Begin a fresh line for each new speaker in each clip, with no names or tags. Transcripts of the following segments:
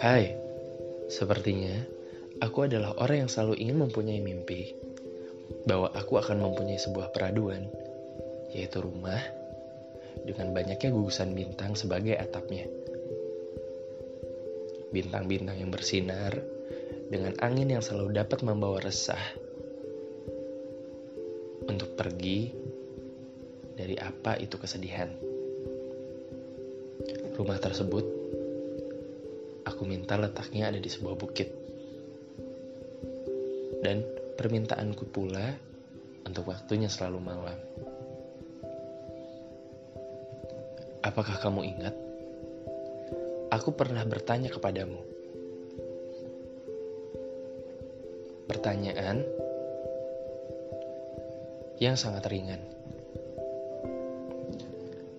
Hai, sepertinya aku adalah orang yang selalu ingin mempunyai mimpi bahwa aku akan mempunyai sebuah peraduan, yaitu rumah dengan banyaknya gugusan bintang sebagai atapnya. Bintang-bintang yang bersinar dengan angin yang selalu dapat membawa resah untuk pergi dari apa itu kesedihan. Rumah tersebut aku minta letaknya ada di sebuah bukit. Dan permintaanku pula untuk waktunya selalu malam. Apakah kamu ingat? Aku pernah bertanya kepadamu. Pertanyaan yang sangat ringan.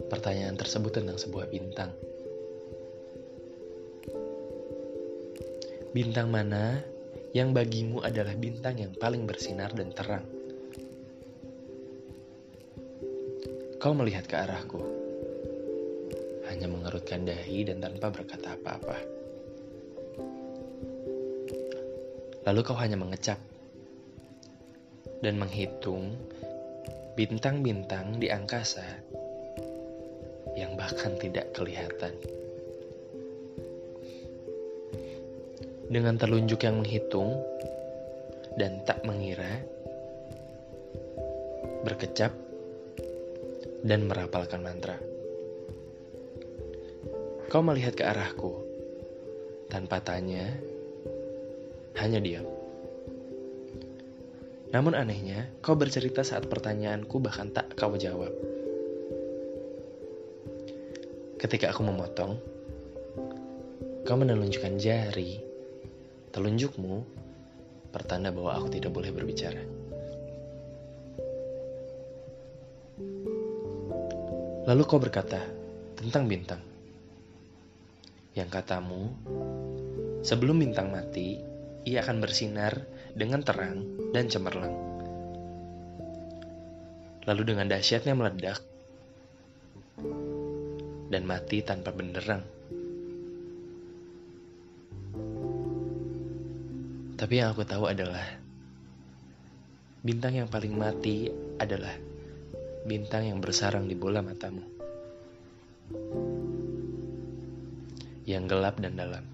Pertanyaan tersebut tentang sebuah bintang. Bintang mana yang bagimu adalah bintang yang paling bersinar dan terang? Kau melihat ke arahku, hanya mengerutkan dahi dan tanpa berkata apa-apa. Lalu kau hanya mengecap dan menghitung bintang-bintang di angkasa yang bahkan tidak kelihatan. dengan telunjuk yang menghitung dan tak mengira, berkecap, dan merapalkan mantra. Kau melihat ke arahku, tanpa tanya, hanya diam. Namun anehnya, kau bercerita saat pertanyaanku bahkan tak kau jawab. Ketika aku memotong, kau menunjukkan jari Telunjukmu pertanda bahwa aku tidak boleh berbicara. Lalu kau berkata tentang bintang. Yang katamu, sebelum bintang mati, ia akan bersinar dengan terang dan cemerlang. Lalu dengan dahsyatnya meledak dan mati tanpa benderang. Tapi yang aku tahu adalah bintang yang paling mati adalah bintang yang bersarang di bola matamu. Yang gelap dan dalam.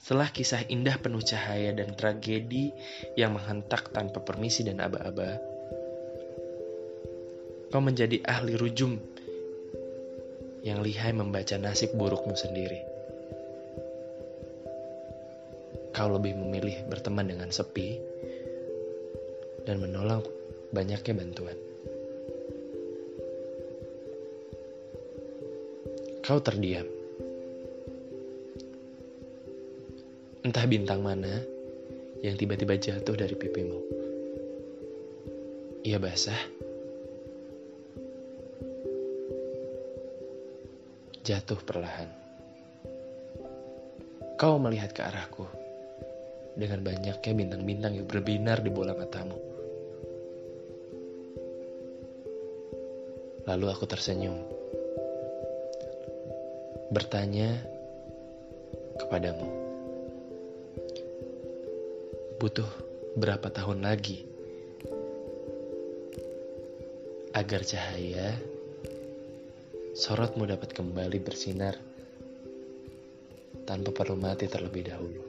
Setelah kisah indah penuh cahaya dan tragedi yang menghentak tanpa permisi dan aba-aba, kau menjadi ahli rujum yang lihai membaca nasib burukmu sendiri kau lebih memilih berteman dengan sepi dan menolak banyaknya bantuan. Kau terdiam. Entah bintang mana yang tiba-tiba jatuh dari pipimu. Ia basah. Jatuh perlahan. Kau melihat ke arahku dengan banyaknya bintang-bintang yang berbinar di bola matamu. Lalu aku tersenyum, bertanya kepadamu, butuh berapa tahun lagi agar cahaya sorotmu dapat kembali bersinar tanpa perlu mati terlebih dahulu.